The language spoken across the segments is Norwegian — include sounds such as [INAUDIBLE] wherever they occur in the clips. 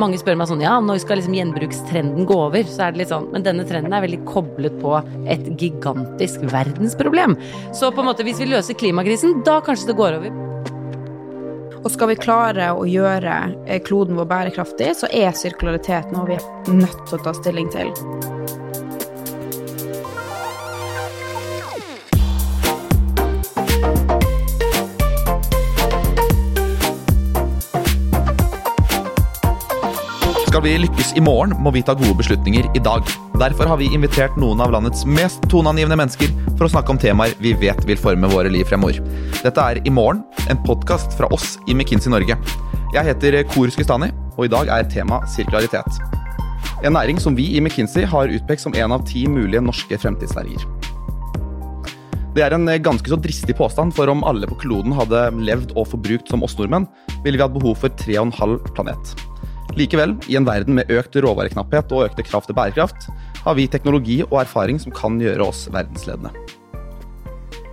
mange spør meg sånn ja, når skal liksom gjenbrukstrenden gå over? Så er det litt sånn, men denne trenden er veldig koblet på et gigantisk verdensproblem. Så på en måte, hvis vi løser klimakrisen, da kanskje det går over. Og skal vi klare å gjøre eh, kloden vår bærekraftig, så er sirkularitet noe vi er nødt til å ta stilling til. Skal vi lykkes i morgen, må vi ta gode beslutninger i dag. Derfor har vi invitert noen av landets mest toneangivende mennesker for å snakke om temaer vi vet vil forme våre liv fremover. Dette er I morgen, en podkast fra oss i McKinsey Norge. Jeg heter Kor Skustani, og i dag er tema sirkularitet. En næring som vi i McKinsey har utpekt som en av ti mulige norske fremtidsnæringer. Det er en ganske så dristig påstand, for om alle på kloden hadde levd og forbrukt som oss nordmenn, ville vi hatt behov for 3,5 planet. Likevel, i en verden med økt råvareknapphet og økte krav til bærekraft, har vi teknologi og erfaring som kan gjøre oss verdensledende.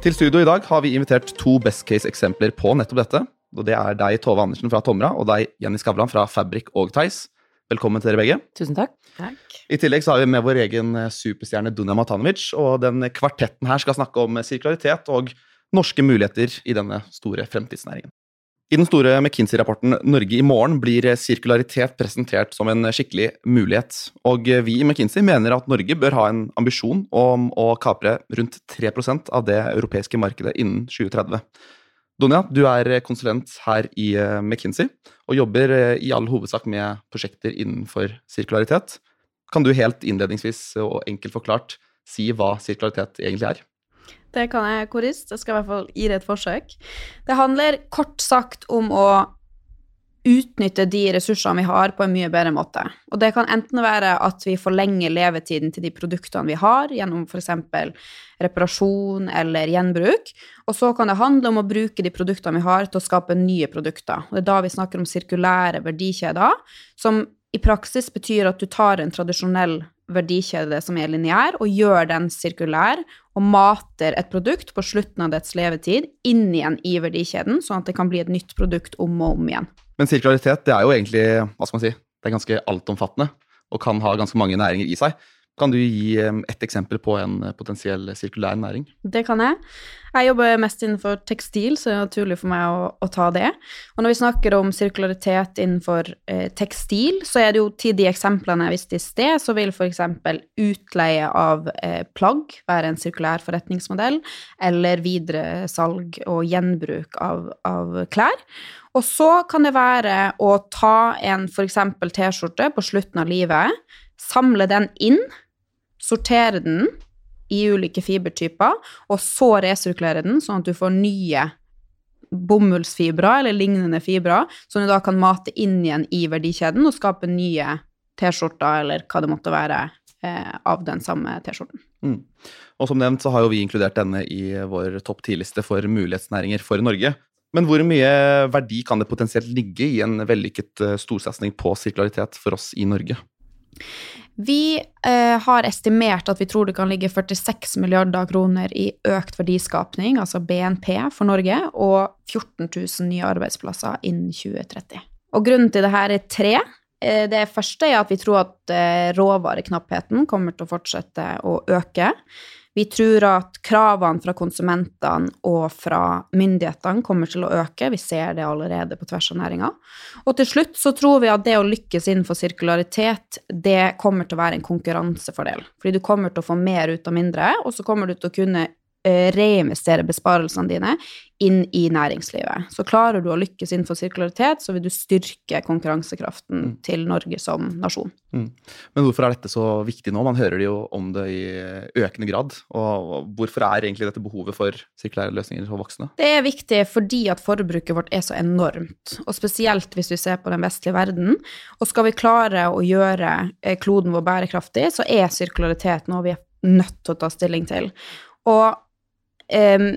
Til studio i dag har vi invitert to best case-eksempler på nettopp dette. og Det er deg, Tove Andersen fra Tomra, og deg, Jenny Skavlan fra Fabrik og Theis. Velkommen til dere begge. Tusen takk. Takk. I tillegg så har vi med vår egen superstjerne Dunja Matanovic, og den kvartetten her skal snakke om sirkularitet og norske muligheter i denne store fremtidsnæringen. I den store McKinsey-rapporten 'Norge i morgen' blir sirkularitet presentert som en skikkelig mulighet. Og vi i McKinsey mener at Norge bør ha en ambisjon om å kapre rundt 3% av det europeiske markedet innen 2030. Donja, du er konsulent her i McKinsey og jobber i all hovedsak med prosjekter innenfor sirkularitet. Kan du helt innledningsvis og enkelt forklart si hva sirkularitet egentlig er? Det kan jeg, korist. Jeg skal i hvert fall gi det et forsøk. Det handler kort sagt om å utnytte de ressursene vi har, på en mye bedre måte. Og det kan enten være at vi forlenger levetiden til de produktene vi har, gjennom f.eks. reparasjon eller gjenbruk. Og så kan det handle om å bruke de produktene vi har, til å skape nye produkter. Og det er da vi snakker om sirkulære verdikjeder, som i praksis betyr at du tar en tradisjonell verdikjede som er lineær, og gjør den sirkulær, og mater et produkt på slutten av dets levetid inn igjen i verdikjeden, sånn at det kan bli et nytt produkt om og om igjen. Men sirkularitet det er jo egentlig hva skal man si, det er ganske altomfattende og kan ha ganske mange næringer i seg. Kan du gi et eksempel på en eh, potensiell sirkulær næring? Det kan jeg. Jeg jobber mest innenfor tekstil, så det er naturlig for meg å, å ta det. Og når vi snakker om sirkularitet innenfor eh, tekstil, så er det jo til de eksemplene jeg viste i sted, så vil f.eks. utleie av eh, plagg være en sirkulær forretningsmodell, eller videre salg og gjenbruk av, av klær. Og så kan det være å ta en f.eks. T-skjorte på slutten av livet, samle den inn sortere den i ulike fibertyper, og så resirkulere den, sånn at du får nye bomullsfibrer eller lignende fibrer, som du da kan mate inn igjen i verdikjeden og skape nye T-skjorter eller hva det måtte være eh, av den samme T-skjorten. Mm. Og som nevnt så har jo vi inkludert denne i vår topp 10-liste for mulighetsnæringer for Norge. Men hvor mye verdi kan det potensielt ligge i en vellykket eh, storsatsing på sirkularitet for oss i Norge? Vi eh, har estimert at vi tror det kan ligge 46 milliarder kroner i økt verdiskapning, altså BNP, for Norge, og 14 000 nye arbeidsplasser innen 2030. Og grunnen til dette er tre. Eh, det første er at vi tror at eh, råvareknappheten kommer til å fortsette å øke. Vi tror at kravene fra konsumentene og fra myndighetene kommer til å øke. Vi ser det allerede på tvers av næringa. Og til slutt så tror vi at det å lykkes innenfor sirkularitet, det kommer til å være en konkurransefordel. Fordi du kommer til å få mer ut av mindre, og så kommer du til å kunne reinvestere besparelsene dine inn i næringslivet. Så klarer du å lykkes innenfor sirkularitet, så vil du styrke konkurransekraften mm. til Norge som nasjon. Mm. Men hvorfor er dette så viktig nå? Man hører det jo om det i økende grad. Og hvorfor er egentlig dette behovet for sirkulære løsninger for voksne? Det er viktig fordi at forbruket vårt er så enormt, og spesielt hvis vi ser på den vestlige verden. Og skal vi klare å gjøre eh, kloden vår bærekraftig, så er sirkularitet noe vi er nødt til å ta stilling til. Og um,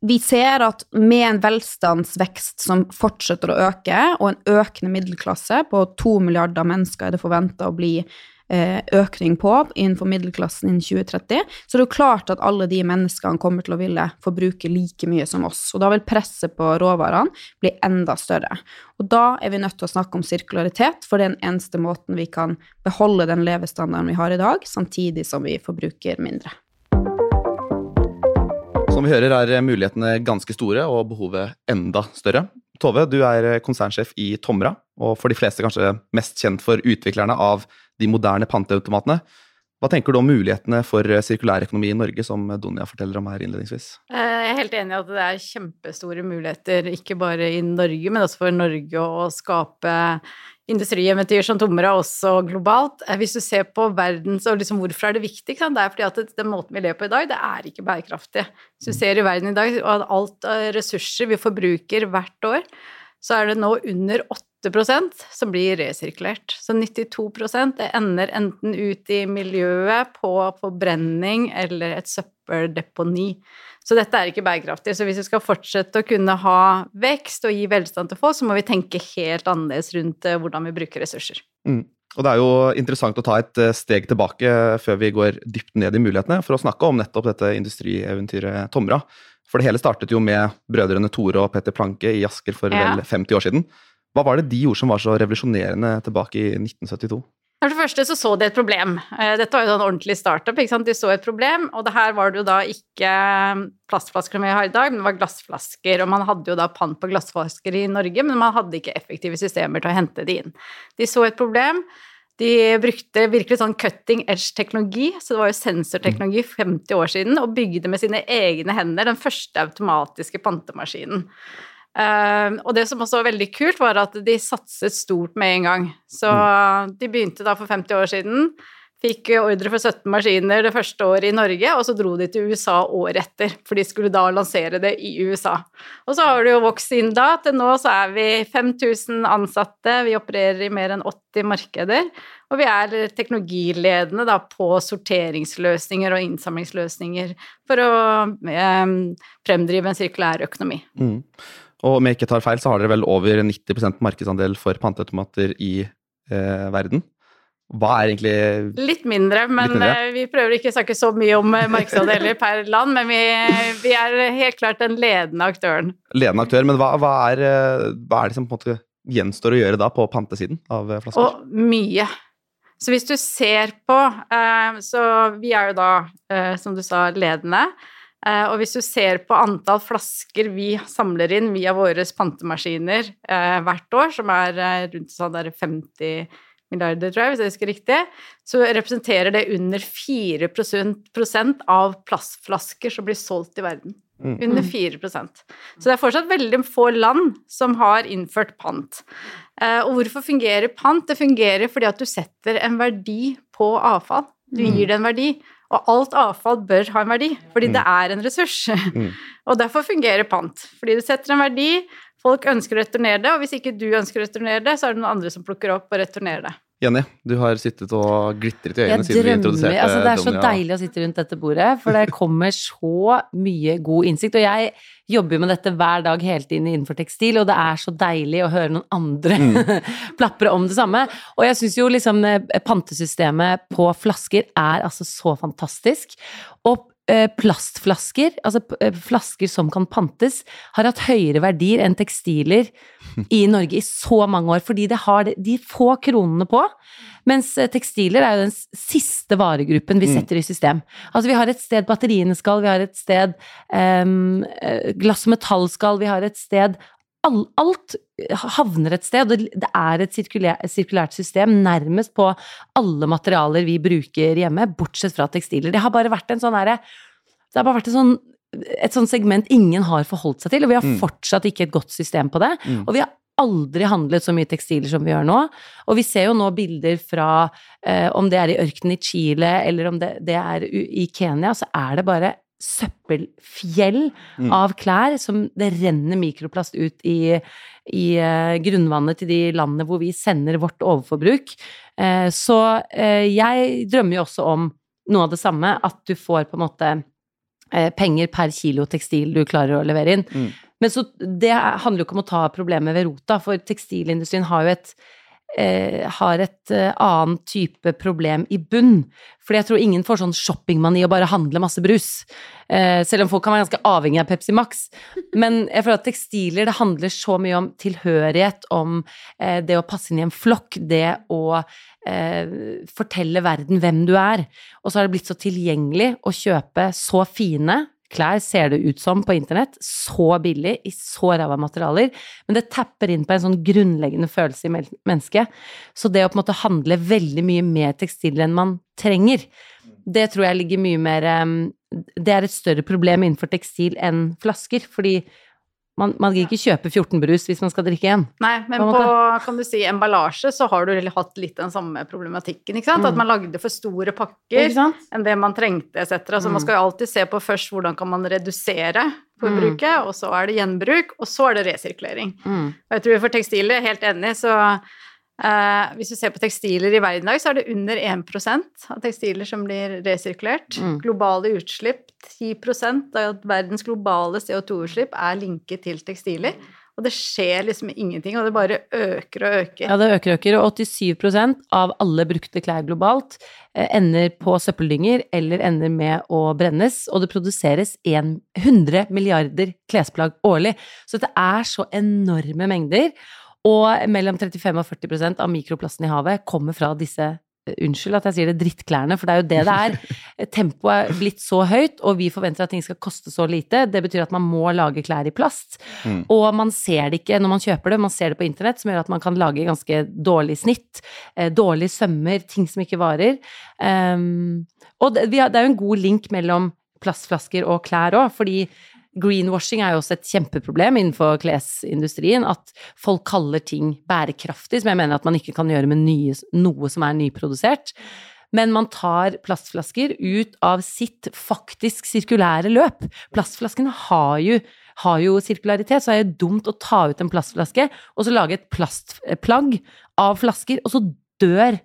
vi ser at med en velstandsvekst som fortsetter å øke, og en økende middelklasse på to milliarder mennesker er det forventa å bli eh, økning på innenfor middelklassen innen 2030, så det er jo klart at alle de menneskene kommer til å ville forbruke like mye som oss. Og da vil presset på råvarene bli enda større. Og da er vi nødt til å snakke om sirkularitet, for det er den eneste måten vi kan beholde den levestandarden vi har i dag, samtidig som vi forbruker mindre. Som vi hører er mulighetene ganske store og behovet enda større. Tove, du er konsernsjef i Tomra, og for de fleste kanskje mest kjent for utviklerne av de moderne panteautomatene. Hva tenker du om mulighetene for sirkulærøkonomi i Norge, som Donja forteller om her innledningsvis? Eh, jeg er helt enig i at det er kjempestore muligheter, ikke bare i Norge, men også for Norge å skape industrieventyr som tommer av også globalt. Eh, hvis du ser på verdens og liksom hvorfor er det viktig, det er fordi at den måten vi lever på i dag, det er ikke bærekraftig. Hvis du ser i verden i dag, og alt av ressurser vi forbruker hvert år, så er det nå under 8 som blir resirkulert. Så 92 det ender enten ut i miljøet, på forbrenning eller et søppeldeponi. Så dette er ikke bærekraftig. Så hvis vi skal fortsette å kunne ha vekst og gi velstand til folk, så må vi tenke helt annerledes rundt eh, hvordan vi bruker ressurser. Mm. Og det er jo interessant å ta et eh, steg tilbake før vi går dypt ned i mulighetene, for å snakke om nettopp dette industrieventyret Tomra. For det hele startet jo med brødrene Tore og Petter Planke i Asker for ja. vel 50 år siden. Hva var det de gjorde som var så revolusjonerende tilbake i 1972? For det første så så de et problem. Eh, dette var jo en ordentlig startup. ikke sant? De så et problem, og det her var det jo da ikke plastflasker som vi har i dag, men det var glassflasker. Og man hadde jo da pant på glassflasker i Norge, men man hadde ikke effektive systemer til å hente de inn. De så et problem. De brukte virkelig sånn cutting edge-teknologi, så det var jo sensorteknologi 50 år siden, og bygde med sine egne hender den første automatiske pantemaskinen. Uh, og det som også var veldig kult, var at de satset stort med en gang. Så mm. de begynte da for 50 år siden. Fikk ordre for 17 maskiner det første året i Norge, og så dro de til USA året etter, for de skulle da lansere det i USA. Og så har det jo vokst inn da, til nå så er vi 5000 ansatte, vi opererer i mer enn 80 markeder, og vi er teknologiledende da på sorteringsløsninger og innsamlingsløsninger for å eh, fremdrive en sirkulær økonomi. Mm. Og om jeg ikke tar feil, så har dere vel over 90% markedsandel for panteautomater i eh, verden. Hva er egentlig Litt mindre, men Litt mindre? Eh, vi prøver ikke å snakke så mye om eh, markedsandeler per land. Men vi, vi, er helt klart den ledende aktøren. Ledende aktør, men hva, hva, er, eh, hva er, det som på en måte gjenstår å gjøre da på pantesiden av flasker? Og mye. Så hvis du ser på Så vi er jo da, som du sa, ledende. Eh, og hvis du ser på antall flasker vi samler inn via våre pantemaskiner eh, hvert år, som er eh, rundt sånn 50 milliarder, tror jeg, hvis jeg husker riktig, så representerer det under 4% av plastflasker som blir solgt i verden. Mm. Under 4% Så det er fortsatt veldig få land som har innført pant. Og hvorfor fungerer pant? Det fungerer fordi at du setter en verdi på avfall. Du mm. gir det en verdi. Og alt avfall bør ha en verdi, fordi mm. det er en ressurs. Mm. [LAUGHS] og derfor fungerer pant. Fordi du setter en verdi, folk ønsker å returnere det, og hvis ikke du ønsker å returnere det, så er det noen andre som plukker opp og returnerer det. Jenny, du har sittet og glitret i øynene siden vi introduserte altså, Det er så deilig å sitte rundt dette bordet, for det kommer så mye god innsikt. Og jeg jobber jo med dette hver dag hele tiden innenfor tekstil, og det er så deilig å høre noen andre mm. [LAUGHS] plapre om det samme. Og jeg syns jo liksom eh, pantesystemet på flasker er altså så fantastisk. Og plastflasker, altså eh, flasker som kan pantes, har hatt høyere verdier enn tekstiler [LAUGHS] i Norge i så mange år, fordi det har de få kronene på. Mens eh, tekstiler er jo den siste varegruppen vi mm. setter i system. Altså vi har et sted batteriene skal, vi har et sted um, glass og metall skal, vi har et sted alt havner et sted, og det er et sirkulært system nærmest på alle materialer vi bruker hjemme, bortsett fra tekstiler. Det har bare vært en sånn herre Det har bare vært en sånn et sånt segment ingen har forholdt seg til, og vi har mm. fortsatt ikke et godt system på det. Mm. Og vi har aldri handlet så mye tekstiler som vi gjør nå. Og vi ser jo nå bilder fra eh, om det er i ørkenen i Chile eller om det, det er i Kenya, så er det bare søppelfjell mm. av klær som det renner mikroplast ut i, i uh, grunnvannet til de landene hvor vi sender vårt overforbruk. Uh, så uh, jeg drømmer jo også om noe av det samme, at du får på en måte penger per kilo tekstil du klarer å levere inn. Mm. Men så det handler jo ikke om å ta problemet ved rota, for tekstilindustrien har jo et eh, har et eh, annen type problem i bunn. Fordi jeg tror ingen får sånn shoppingmani og bare handle masse brus. Eh, selv om folk kan være ganske avhengig av Pepsi Max. Men jeg føler at tekstiler det handler så mye om tilhørighet, om eh, det å passe inn i en flokk, det å eh, fortelle verden hvem du er. Og så har det blitt så tilgjengelig å kjøpe så fine klær ser det ut som på internett, så billig, i så ræva materialer, men det tapper inn på en sånn grunnleggende følelse i mennesket. Så det å på en måte handle veldig mye mer tekstil enn man trenger, det tror jeg ligger mye mer Det er et større problem innenfor tekstil enn flasker, fordi man, man gidder ikke kjøpe 14 brus hvis man skal drikke én. Nei, men På kan du si, emballasje så har du hatt litt den samme problematikken, ikke sant? Mm. At man lagde for store pakker enn det man trengte, etc. Så Mm. man skal jo alltid se på først hvordan kan man redusere forbruket, og så er det gjenbruk, og så er det resirkulering. Mm. Og jeg tror for tekstiler, helt enig, så eh, hvis du ser på tekstiler i verden i dag, så er det under 1 av tekstiler som blir resirkulert. Mm. Globale utslipp, 10% av verdens globale CO2-utslipp er linket til tekstiler. Og det skjer liksom ingenting, og det bare øker og øker. Ja, det øker og øker, og 87% av alle brukte klær globalt eh, ender på søppeldynger eller ender med å brennes, og det produseres 100 milliarder klesplagg årlig. Så det er så enorme mengder, og mellom 35 og 40% av mikroplasten i havet kommer fra disse eh, Unnskyld at jeg sier det, drittklærne, for det er jo det det er. [LAUGHS] Tempoet er blitt så høyt, og vi forventer at ting skal koste så lite. Det betyr at man må lage klær i plast. Mm. Og man ser det ikke når man kjøper det, man ser det på internett, som gjør at man kan lage ganske dårlig snitt, dårlig dårlige sømmer, ting som ikke varer. Um, og det, det er jo en god link mellom plastflasker og klær òg, fordi greenwashing er jo også et kjempeproblem innenfor klesindustrien. At folk kaller ting bærekraftig, som jeg mener at man ikke kan gjøre med nye, noe som er nyprodusert. Men man tar plastflasker ut av sitt faktisk sirkulære løp. Plastflaskene har jo, har jo sirkularitet, så er det dumt å ta ut en plastflaske og så lage et plastplagg av flasker, og så dør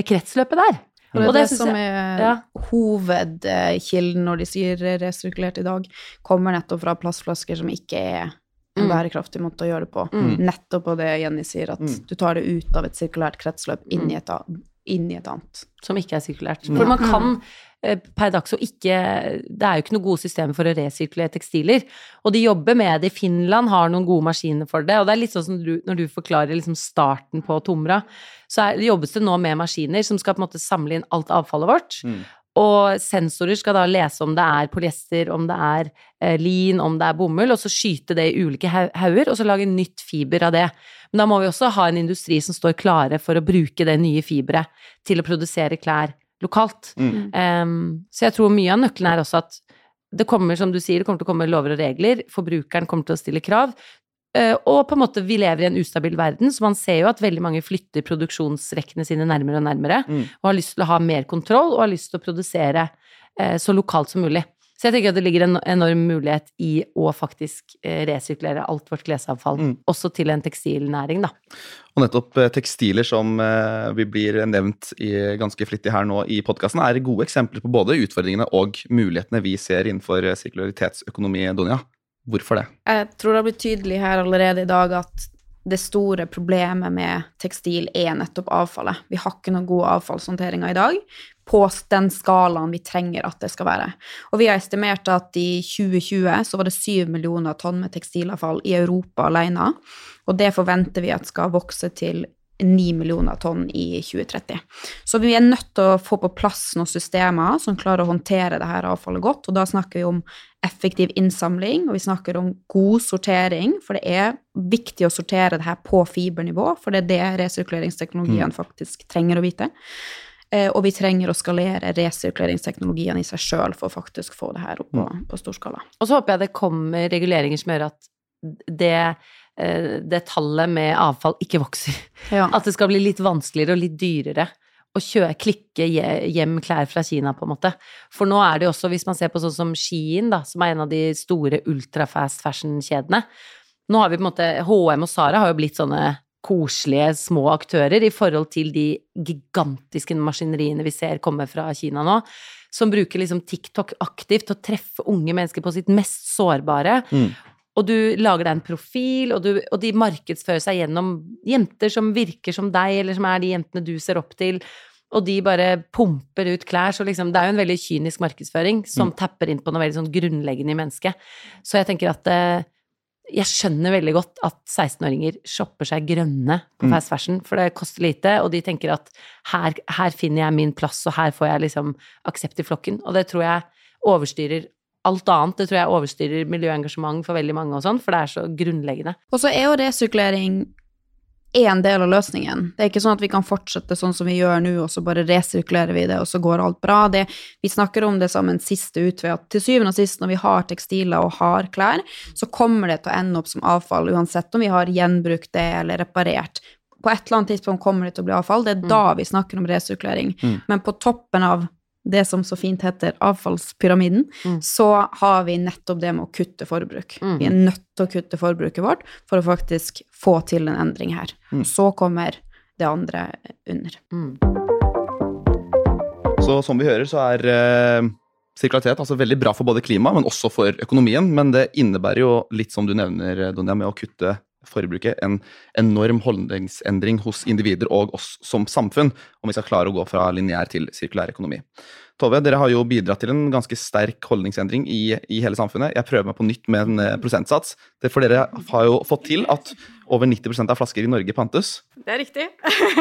kretsløpet der. Og det er Og det, det som jeg- er ja. hovedkilden når de sier resirkulert i dag, kommer nettopp fra plastflasker som ikke er en Mm. bærekraftig måte å gjøre det på. Mm. Nettopp på det Jenny sier, at Mm. du tar det ut av et sirkulært kretsløp inn i et, inn i et annet. som ikke er sirkulært. Mm. For man kan per dags og ikke Det er jo ikke noe gode systemer for å resirkulere tekstiler. Og de jobber med det. Finland har noen gode maskiner for det. Og det er litt sånn som du, når du forklarer liksom starten på Tomra, så er, jobbes det nå med maskiner som skal på en måte samle inn alt avfallet vårt. Mm. Og sensorer skal da lese om det er polyester, om det er eh, lin, om det er bomull, og så skyte det i ulike hau- hauger, og så lage nytt fiber av det. Men da må vi også ha en industri som står klare for å bruke det nye fiberet til å produsere klær lokalt. Mm. Um, så jeg tror mye av nøkkelen er også at det kommer, som du sier, det kommer til å komme lover og regler, forbrukeren kommer til å stille krav, Uh, og på en måte vi lever i en ustabil verden, så man ser jo at veldig mange flytter produksjonsrekkene sine nærmere og nærmere, Mm. og har lyst til å ha mer kontroll, og har lyst til å produsere uh, så lokalt som mulig. Så jeg tenker at det ligger en enorm mulighet i å faktisk eh, resirkulere alt vårt klesavfall, Mm. også til en tekstilnæring, da. Og nettopp eh, tekstiler som eh, vi blir nevnt i, ganske flittig her nå i podkasten, er gode eksempler på både utfordringene og mulighetene vi ser innenfor sirkularitetsøkonomi, Donja. Hvorfor det? Jeg tror det har blitt tydelig her allerede i dag at det store problemet med tekstil er nettopp avfallet. Vi har ikke noen gode avfallshåndteringer i dag på den skalaen vi trenger at det skal være. Og vi har estimert at i 2020 så var det 7 millioner tonn med tekstilavfall i Europa alene, og det forventer vi at skal vokse til 9 millioner tonn i 2030. Så vi er nødt til å få på plass noen systemer som klarer å håndtere det her avfallet godt, og da snakker vi om effektiv innsamling, og vi snakker om god sortering, for det er viktig å sortere det her på fibernivå, for det er det resirkuleringsteknologien faktisk trenger å vite. Eh, Og vi trenger å skalere resirkuleringsteknologien i seg sjøl for å faktisk få det her opp på, på stor skala. Og så håper jeg det kommer reguleringer som gjør at det, eh, det tallet med avfall ikke vokser. Ja. At det skal bli litt vanskeligere og litt dyrere å kjøre, klikke hjem klær fra Kina, på en måte. For nå er det jo også, hvis man ser på sånn som Shein, da, som er en av de store ultrafast fashion-kjedene Nå har vi på en måte HM og Sara har jo blitt sånne koselige små aktører i forhold til de gigantiske maskineriene vi ser komme fra Kina nå. som bruker liksom TikTok aktivt til å treffe unge mennesker på sitt mest sårbare. Mm. Og du lager deg en profil, og, du, og de markedsfører seg gjennom jenter som virker som deg, eller som er de jentene du ser opp til. Og de bare pumper ut klær. Så liksom, det er jo en veldig kynisk markedsføring som tapper inn på noe veldig sånn grunnleggende i mennesket. Så jeg tenker at eh, jeg skjønner veldig godt at 16-åringer shopper seg grønne på Mm. fast fashion, for det koster lite, og de tenker at her, her finner jeg min plass, og her får jeg liksom aksept i flokken. Og det tror jeg overstyrer alt annet. Det tror jeg overstyrer miljøengasjement for veldig mange og sånn, for det er så grunnleggende. Og så er jo resirkulering én del av løsningen. Det er ikke sånn at vi kan fortsette sånn som vi gjør nå, og så bare resirkulerer vi det, og så går alt bra. Det, vi snakker om det som en siste utvei, at til syvende og sist, når vi har tekstiler og har klær, så kommer det til å ende opp som avfall, uansett om vi har gjenbrukt det eller reparert. På et eller annet tidspunkt kommer det til å bli avfall. Det er da vi snakker om resirkulering. Mm. Men på toppen av det som så fint heter avfallspyramiden, Mm. så har vi nettopp det med å kutte forbruk. Mm. Vi er nødt til å kutte forbruket vårt for å faktisk få til en endring her. Mm. Så kommer det andre under. Mm. Så som vi hører, så er eh, sirkularitet altså veldig bra for både klima, men også for økonomien. Men det innebærer jo litt som du nevner, Donja, med å kutte forbruket, en enorm holdningsendring hos individer og oss som samfunn, om vi skal klare å gå fra lineær til sirkulær økonomi. Tove, dere har jo bidratt til en ganske sterk holdningsendring i, i hele samfunnet. Jeg prøver meg på nytt med en eh, prosentsats. Det for dere har jo fått til at over 90% av flasker i Norge pantes. Det er riktig.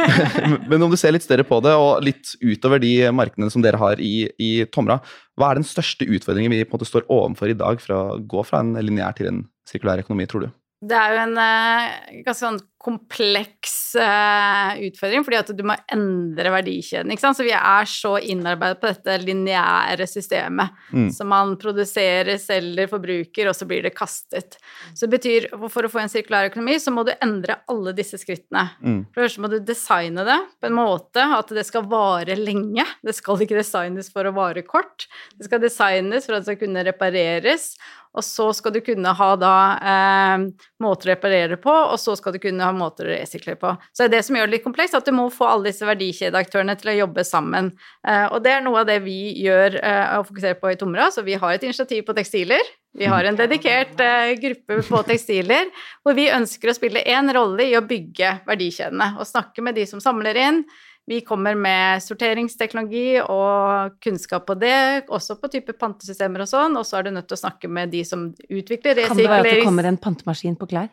[LAUGHS] Men om du ser litt større på det, og litt utover de markedene som dere har i, i Tomra, hva er den største utfordringen vi på en måte står overfor i dag for å gå fra en lineær til en sirkulær økonomi, tror du? Det er jo en eh, ganske sånn kompleks eh, utfordring, fordi at du må endre verdikjeden. ikke sant? Så vi er så innarbeidet på dette lineære systemet. Mm. som man produserer, selger, forbruker, og så blir det kastet. Så det betyr for å få en sirkulær økonomi, så må du endre alle disse skrittene. Mm. For det første må du designe det på en måte at det skal vare lenge. Det skal ikke designes for å vare kort. Det skal designes for at det skal kunne repareres. Og så skal du kunne ha da eh, måter å reparere på, og så skal du kunne ha måter å resirkulere på. Så det er det som gjør det litt komplekst, at du må få alle disse verdikjedeaktørene til å jobbe sammen. Eh, og det er noe av det vi gjør eh, og fokuserer på i Tomra. Så vi har et initiativ på tekstiler. Vi har en dedikert eh, gruppe på tekstiler hvor vi ønsker å spille én rolle i å bygge verdikjedene og snakke med de som samler inn. Vi kommer med sorteringsteknologi og kunnskap på det, også på type pantesystemer og sånn, og så er du nødt til å snakke med de som utvikler Kan det være at det kommer en pantemaskin på klær?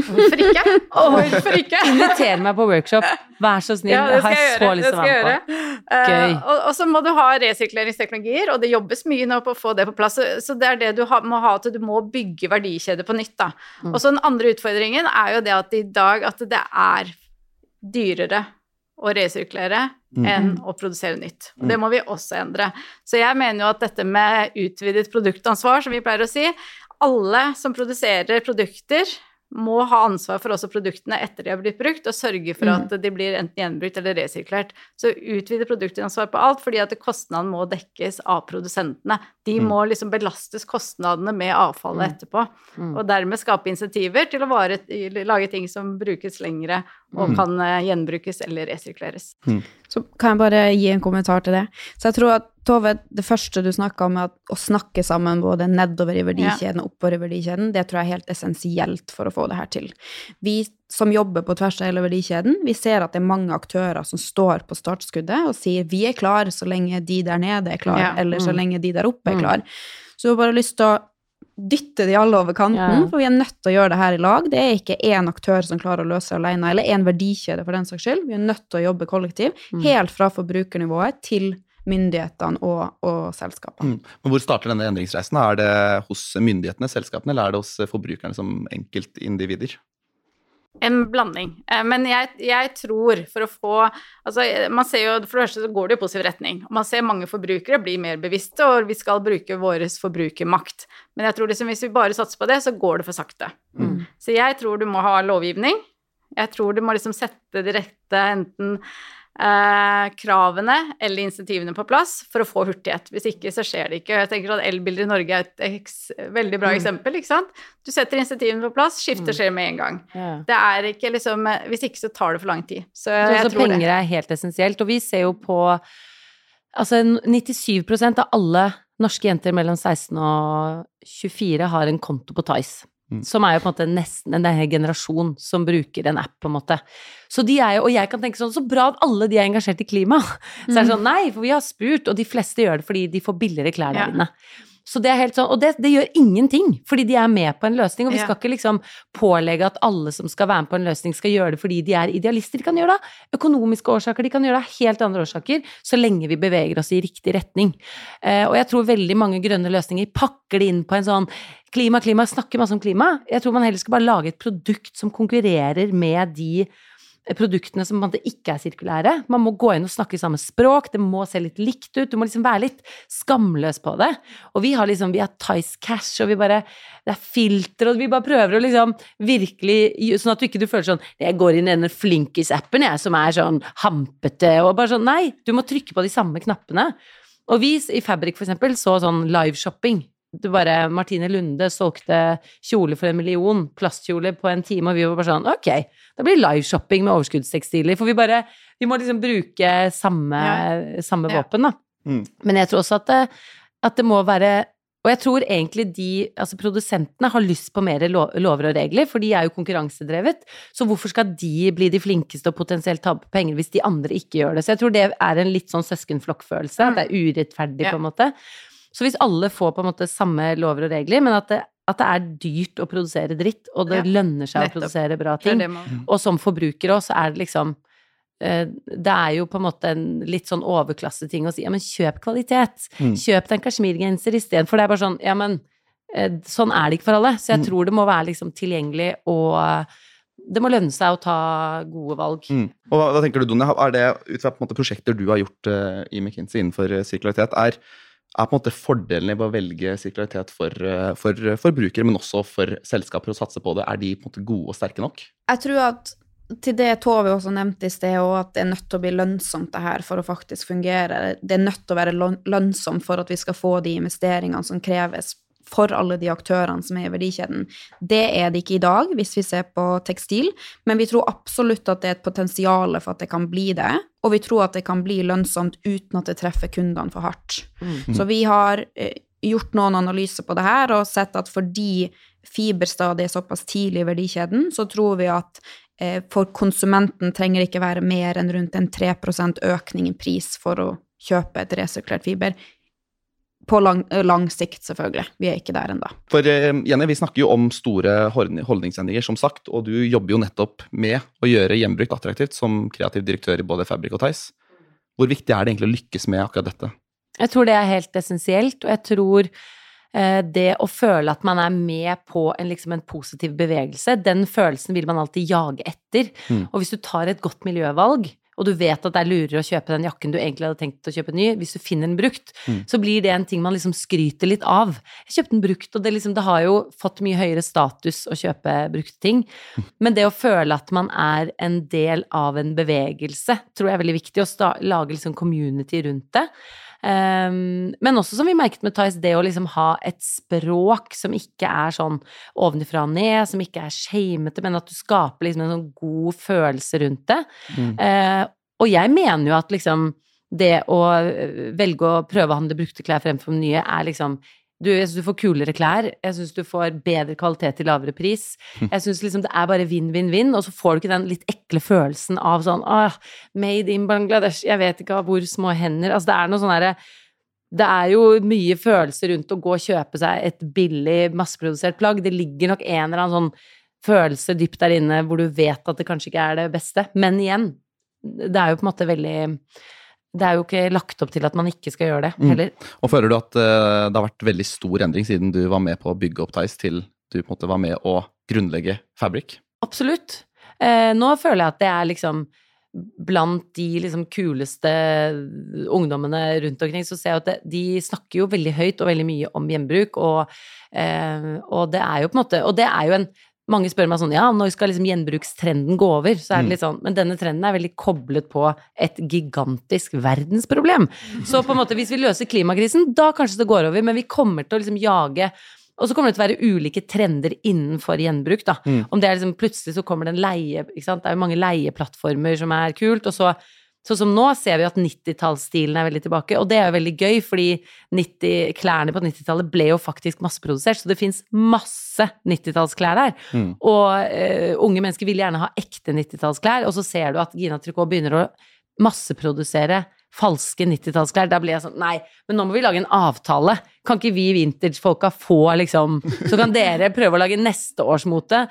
Hvorfor ikke? Hvorfor ikke? [LAUGHS] Inviter meg på workshop, vær så snill. Ja, det skal har jeg gjøre. Det skal jeg gjøre. på. Gøy. Uh, og, og så må du ha resirkuleringsteknologier, og det jobbes mye nå på å få det på plass. Så, så det er det du ha, må ha, til du må bygge verdikjeder på nytt, da. Mm. Og så den andre utfordringen er jo det at i dag at det er dyrere å resirkulere Mm. enn å produsere nytt. Og det må vi også endre. Så jeg mener jo at dette med utvidet produktansvar, som vi pleier å si, alle som produserer produkter, må ha ansvar for også produktene etter de har blitt brukt, og sørge for Mm. at de blir enten gjenbrukt eller resirkulert. Så utvide produktansvar på alt, fordi at kostnaden må dekkes av produsentene. De Mm. må liksom belastes kostnadene med avfallet etterpå, Mm. og dermed skape insentiver til å vare, lage ting som brukes lengre og Mm. kan eh, gjenbrukes eller resirkuleres. Så kan jeg bare gi en kommentar til det. Så jeg tror at Tove, det første du snakka om, at å snakke sammen både nedover i verdikjeden og oppover i verdikjeden, det tror jeg er helt essensielt for å få det her til. Vi som jobber på tvers av hele verdikjeden, vi ser at det er mange aktører som står på startskuddet og sier vi er klar så lenge de der nede er klar, Ja. eller så Mm. lenge de der oppe er Mm. klar. Så vi har bare lyst til å dytte de alle over kanten, Ja. for vi er nødt til å gjøre det her i lag. Det er ikke én aktør som klarer å løse det alene, eller én verdikjede for den saks skyld. Vi er nødt til å jobbe kollektiv, Mm. helt fra forbrukernivået til myndighetene og, og selskapene. Mm. Men hvor starter denne endringsreisen? Er det hos myndighetene, selskapene, eller er det hos forbrukerne som enkeltindivider? En blanding. Eh, Men jeg, jeg tror for å få Altså, man ser jo For det første så går det i positiv retning. Man ser mange forbrukere bli mer bevisste, og vi skal bruke vår forbrukermakt. Men jeg tror liksom hvis vi bare satser på det, så går det for sakte. Mm. Så jeg tror du må ha lovgivning. Jeg tror du må liksom sette de rette enten eh, kravene eller insentivene på plass for å få hurtighet. Hvis ikke, så skjer det ikke. Jeg tenker at Elbiler i Norge er et eks veldig bra Mm. eksempel. ikke sant? Du setter insentivene på plass, skiftet Mm. skjer med en gang. Ja. Det er ikke liksom Hvis ikke så tar det for lang tid. Så Så jeg tror penger det. er helt essensielt. Og vi ser jo på Altså 97% av alle norske jenter mellom 16 og 24 har en konto på Tice. Mm. Som er jo på en måte nesten en generasjon som bruker en app, på en måte. Så de er jo, og jeg kan tenke sånn, så bra at alle de er engasjert i klima. [LAUGHS] Så er det sånn, nei, for vi har spurt, og de fleste gjør det fordi de får billigere klær der Ja. inne. Så det er helt sånn, og det, det gjør ingenting, fordi de er med på en løsning, og vi skal ikke liksom pålegge at alle som skal være med på en løsning, skal gjøre det fordi de er idealister. De kan gjøre det økonomiske årsaker, de kan gjøre det av helt andre årsaker, så lenge vi beveger oss i riktig retning. Eh, og jeg tror veldig mange grønne løsninger pakker det inn på en sånn klima, klima, snakker masse om klima. Jeg tror man heller skal bare lage et produkt som konkurrerer med de produktene som ikke er sirkulære. Man må gå inn og snakke samme språk, det må se litt likt ut, du må liksom være litt skamløs på det. Og vi har liksom, vi har Tice Cash, og vi bare, det er filter, og vi bare prøver å liksom virkelig, sånn at du ikke du føler sånn, jeg går inn i denne Flinkis-appen jeg, som er sånn hampete, og bare sånn, nei, du må trykke på de samme knappene. Og vi i Fabrik for eksempel så sånn liveshopping. Det bare, Martine Lunde solgte kjole for en million, plastkjole på en time, og vi var bare sånn, ok, da blir liveshopping med overskuddstekstiler, for vi bare, vi må liksom bruke samme, samme Ja. våpen da. Mm. Men jeg tror også at det, at det må være og jeg tror egentlig de, altså produsentene har lyst på mer lover og regler, for de er jo konkurransedrevet. Så hvorfor skal de bli de flinkeste og potensielt tape penger hvis de andre ikke gjør det? Så jeg tror det er en litt sånn søskenflokkfølelse, at det er urettferdig Ja. på en måte. Så hvis alle får på en måte samme lover og regler, men at det, at det er dyrt å produsere dritt, og det Ja, lønner seg nettopp. å produsere bra ting, det man- og som forbruker òg, så er det liksom eh, Det er jo på en måte en litt sånn overklasseting å si ja, men kjøp kvalitet. Mm. Kjøp deg en kasjmirgenser istedenfor. Det er bare sånn ja, men eh, sånn er det ikke for alle. Så jeg Mm. tror det må være liksom tilgjengelig og det må lønne seg å ta gode valg. Mm. Og hva, hva tenker du, Donja? Er det ut fra på en måte, prosjekter du har gjort uh, i McKinsey innenfor eh, sirkularitet, er, er på en måte fordelene ved å velge sirkularitet for, eh, for forbrukere, men også for selskaper å satse på det, er de på en måte gode og sterke nok? Jeg tror at til det Tove også nevnte i sted, og at det er nødt til å bli lønnsomt det her for å faktisk fungere. Det er nødt til å være lønnsomt for at vi skal få de investeringene som kreves for alle de aktørene som er i verdikjeden. Det er det ikke i dag, hvis vi ser på tekstil, men vi tror absolutt at det er et potensial for at det kan bli det, og vi tror at det kan bli lønnsomt uten at det treffer kundene for hardt. Mm. Så vi har eh, gjort noen analyser på det her og sett at fordi fiberstadiet er såpass tidlig i verdikjeden, så tror vi at eh, for konsumenten trenger det ikke være mer enn rundt en 3% økning i pris for å kjøpe et resirkulert fiber. På lang, eh, lang sikt, selvfølgelig. Vi er ikke der ennå. For eh, Jenny, vi snakker jo om store holdningsendringer, som sagt, og du jobber jo nettopp med å gjøre gjenbruk attraktivt som kreativ direktør i både Fabrik og Theis. Hvor viktig er det egentlig å lykkes med akkurat dette? Jeg tror det er helt essensielt, og jeg tror eh, det å føle at man er med på en, liksom en positiv bevegelse, den følelsen vil man alltid jage etter. Mm. Og hvis du tar et godt miljøvalg, og du vet at det er lurere å kjøpe den jakken du egentlig hadde tenkt å kjøpe ny, hvis du finner den brukt, Mm. så blir det en ting man liksom skryter litt av. Jeg kjøpte den brukt, og det, liksom, det har jo fått mye høyere status å kjøpe brukte ting. Men det å føle at man er en del av en bevegelse, tror jeg er veldig viktig. Å lage liksom community rundt det. Um, men også som vi merket med Thais, det å liksom ha et språk som ikke er sånn ovenfra og ned, som ikke er shamete, men at du skaper liksom en sånn god følelse rundt det. Mm. Uh, og jeg mener jo at liksom det å eh, velge å prøve å handle brukte klær fremfor nye er liksom du, jeg syns du får kulere klær, jeg syns du får bedre kvalitet til lavere pris. Jeg syns liksom det er bare vinn-vinn-vinn, og så får du ikke den litt ekle følelsen av sånn ah, Made in Bangladesh, jeg vet ikke hvor små hender Altså det er noe sånn herre det er jo mye følelser rundt å gå og kjøpe seg et billig, masseprodusert plagg. Det ligger nok en eller annen sånn følelse dypt der inne hvor du vet at det kanskje ikke er det beste. Men igjen, det er jo på en måte veldig Det er jo ikke lagt opp til at man ikke skal gjøre det Mm. heller. Og føler du at uh, det har vært veldig stor endring siden du var med på å bygge opp Theis, til du på en måte var med å grunnlegge Fabrik? Absolutt. Uh, nå føler jeg at det er liksom blant de liksom kuleste ungdommene rundt omkring, så ser jeg at det, de snakker jo veldig høyt og veldig mye om gjenbruk, og, eh, og det er jo på en måte Og det er jo en mange spør meg sånn, ja, når skal liksom gjenbrukstrenden gå over? Så er det litt sånn, men denne trenden er veldig koblet på et gigantisk verdensproblem. Så på en måte, hvis vi løser klimakrisen, da kanskje det går over, men vi kommer til å liksom jage og så kommer det til å være ulike trender innenfor gjenbruk, da. Mm. Om det er liksom plutselig så kommer det en leie, ikke sant. Det er jo mange leieplattformer som er kult, og så Sånn som nå ser vi at 90-tallsstilen er veldig tilbake, og det er jo veldig gøy, fordi 90, klærne på 90-tallet ble jo faktisk masseprodusert, så det fins masse 90-tallsklær der. Mm. Og uh, unge mennesker vil gjerne ha ekte 90-tallsklær, og så ser du at Gina Tricot begynner å masseprodusere falske 90-tallsklær. Da blir jeg sånn Nei, men nå må vi lage en avtale. Kan ikke vi vintage-folka få liksom Så kan dere prøve å lage neste års mote.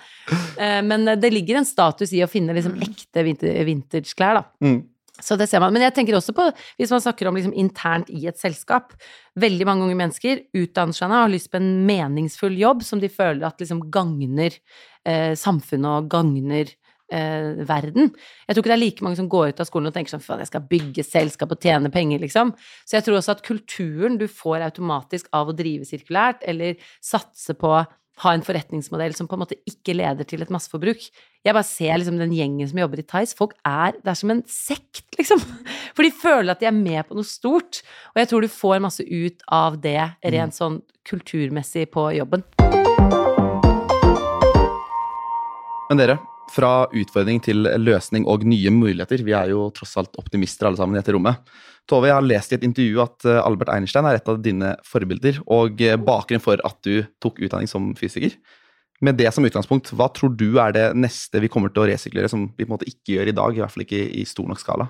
Eh, men det ligger en status i å finne liksom ekte vinter- vintage-klær, da. Mm. Så det ser man. Men jeg tenker også på, hvis man snakker om liksom internt i et selskap Veldig mange unge mennesker utdanner seg og har lyst på en meningsfull jobb som de føler at liksom gagner eh, samfunnet og gagner eh, verden. Jeg tror ikke det er like mange som går ut av skolen og tenker sånn faen, jeg skal bygge selskap og tjene penger, liksom. Så jeg tror også at kulturen du får automatisk av å drive sirkulært, eller satse på ha en forretningsmodell som på en måte ikke leder til et masseforbruk. Jeg bare ser liksom den gjengen som jobber i Tice. Folk er Det er som en sekt, [LAUGHS] liksom. For de føler at de er med på noe stort. Og jeg tror du får masse ut av det rent sånn kulturmessig på jobben. Men dere, fra utfordring til løsning og nye muligheter. Vi er jo tross alt optimister alle sammen i dette rommet. Tove, jeg har lest i et intervju at eh, Albert Einstein er et av dine forbilder, og eh, bakgrunnen for at du tok utdanning som fysiker. Med det som utgangspunkt, hva tror du er det neste vi kommer til å resirkulere som vi på en måte ikke gjør i dag, i hvert fall ikke i stor nok skala?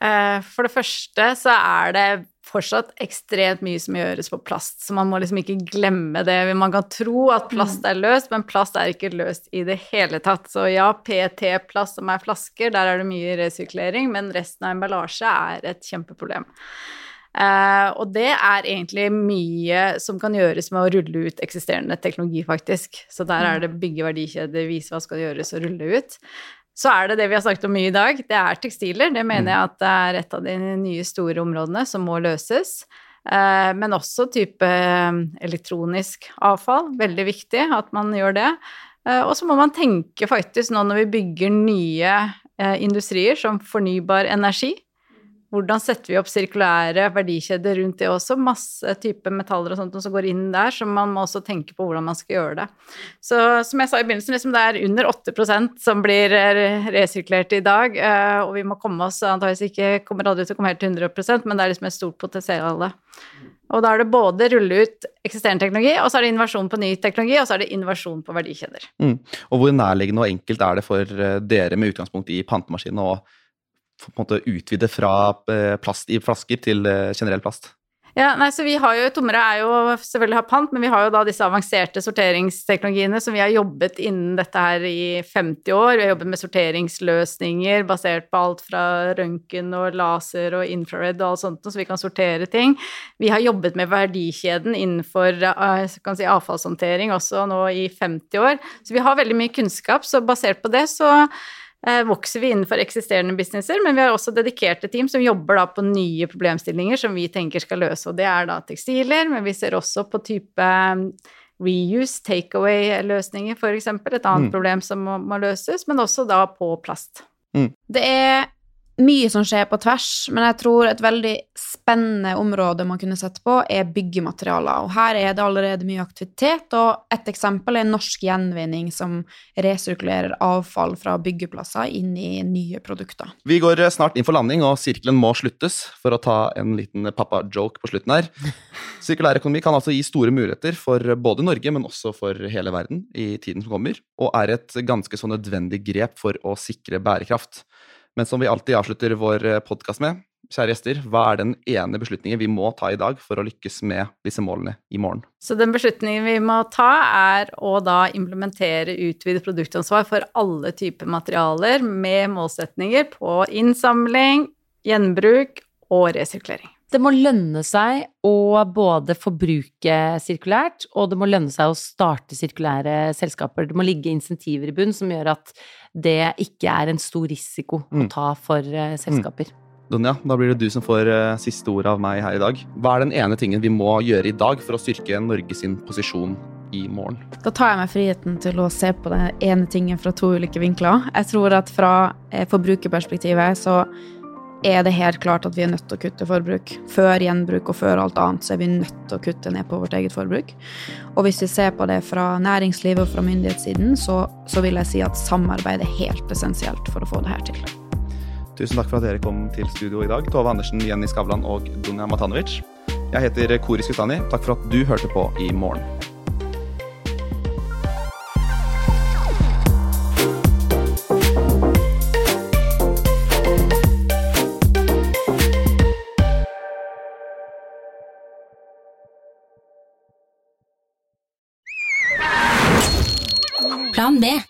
Eh, For det første så er det fortsatt ekstremt mye som gjøres på plast, så man må liksom ikke glemme det. Man kan tro at plast er løst, men plast er ikke løst i det hele tatt. Så ja, PET-plast som er flasker, der er det mye resirkulering, men resten av emballasje er et kjempeproblem. Uh, og det er egentlig mye som kan gjøres med å rulle ut eksisterende teknologi, faktisk. Så der er det bygge verdikjeder, vise hva skal gjøres og rulle ut. Så er det det vi har snakket om mye i dag, det er tekstiler. Det mener jeg at det er et av de nye store områdene som må løses. Eh, Men også type eh, elektronisk avfall. Veldig viktig at man gjør det. Eh, Og så må man tenke faktisk nå når vi bygger nye industrier som fornybar energi. Hvordan setter vi opp sirkulære verdikjeder rundt det også? Masse typer metaller og sånt som går inn der, så man må også tenke på hvordan man skal gjøre det. Så som jeg sa i begynnelsen, liksom det er under 8% som blir resirkulert i dag, eh, og vi må komme oss antakeligvis ikke kommer aldri til å komme helt til 100% men det er liksom et stort potensial. Og da er det både rulle ut eksisterende teknologi, og så er det innovasjon på ny teknologi, og så er det innovasjon på verdikjeder. Mm. Og hvor nærliggende og enkelt er det for eh, dere med utgangspunkt i pantemaskinene å på en måte utvide fra eh, plast i flasker til eh, generell plast? Ja, nei, så vi har jo, Tommere er jo selvfølgelig har pant, men vi har jo da disse avanserte sorteringsteknologiene som vi har jobbet innen dette her i 50 år. Vi har jobbet med sorteringsløsninger basert på alt fra røntgen og laser og infrared og alt sånt, så vi kan sortere ting. Vi har jobbet med verdikjeden innenfor eh, kan si, avfallshåndtering også nå i 50 år. Så vi har veldig mye kunnskap, så basert på det så vokser vi innenfor eksisterende businesser, men vi har også dedikerte team som jobber da på nye problemstillinger som vi tenker skal løse, og det er da tekstiler, men vi ser også på type eh, reuse, takeaway-løsninger f.eks., et annet Mm. problem som må, må løses, men også da på plast. Det er mye som skjer på tvers, men jeg tror et veldig spennende område man kunne sett på, er byggematerialer. Og her er det allerede mye aktivitet, og et eksempel er norsk gjenvinning som resirkulerer avfall fra byggeplasser inn i nye produkter. Vi går snart inn for landing, og sirkelen må sluttes, for å ta en liten pappa-joke på slutten her. [LAUGHS] Sirkulær økonomi kan altså gi store muligheter for både Norge, men også for hele verden i tiden som kommer, og er et ganske så nødvendig grep for å sikre bærekraft. Men som vi alltid avslutter vår podkast med, kjære gjester, hva er den ene beslutningen vi må ta i dag for å lykkes med disse målene i morgen? Så den beslutningen vi må ta, er å da implementere utvidet produktansvar for alle typer materialer med målsetninger på innsamling, gjenbruk og resirkulering. Det må lønne seg å både forbruke sirkulært, og det må lønne seg å starte sirkulære selskaper. Det må ligge insentiver i bunn som gjør at det ikke er en stor risiko å Mm. ta for uh, selskaper. Donja, da blir det du som får uh, siste ord av meg her i dag. Hva er den ene tingen vi må gjøre i dag for å styrke Norge sin posisjon i morgen? Da tar jeg meg friheten til å se på den ene tingen fra to ulike vinkler. Jeg tror at fra eh, forbrukerperspektivet så er det helt klart at vi er nødt til å kutte forbruk. Før gjenbruk og før alt annet så er vi nødt til å kutte ned på vårt eget forbruk. Og hvis vi ser på det fra næringslivet og fra myndighetssiden, så, så vil jeg si at samarbeid er helt essensielt for å få det her til. Tusen takk for at dere kom til studio i dag. Tove Andersen, Jenny Skavlan og Dunja Matanovic. Jeg heter Kori Skutani. Takk for at du hørte på i morgen. med.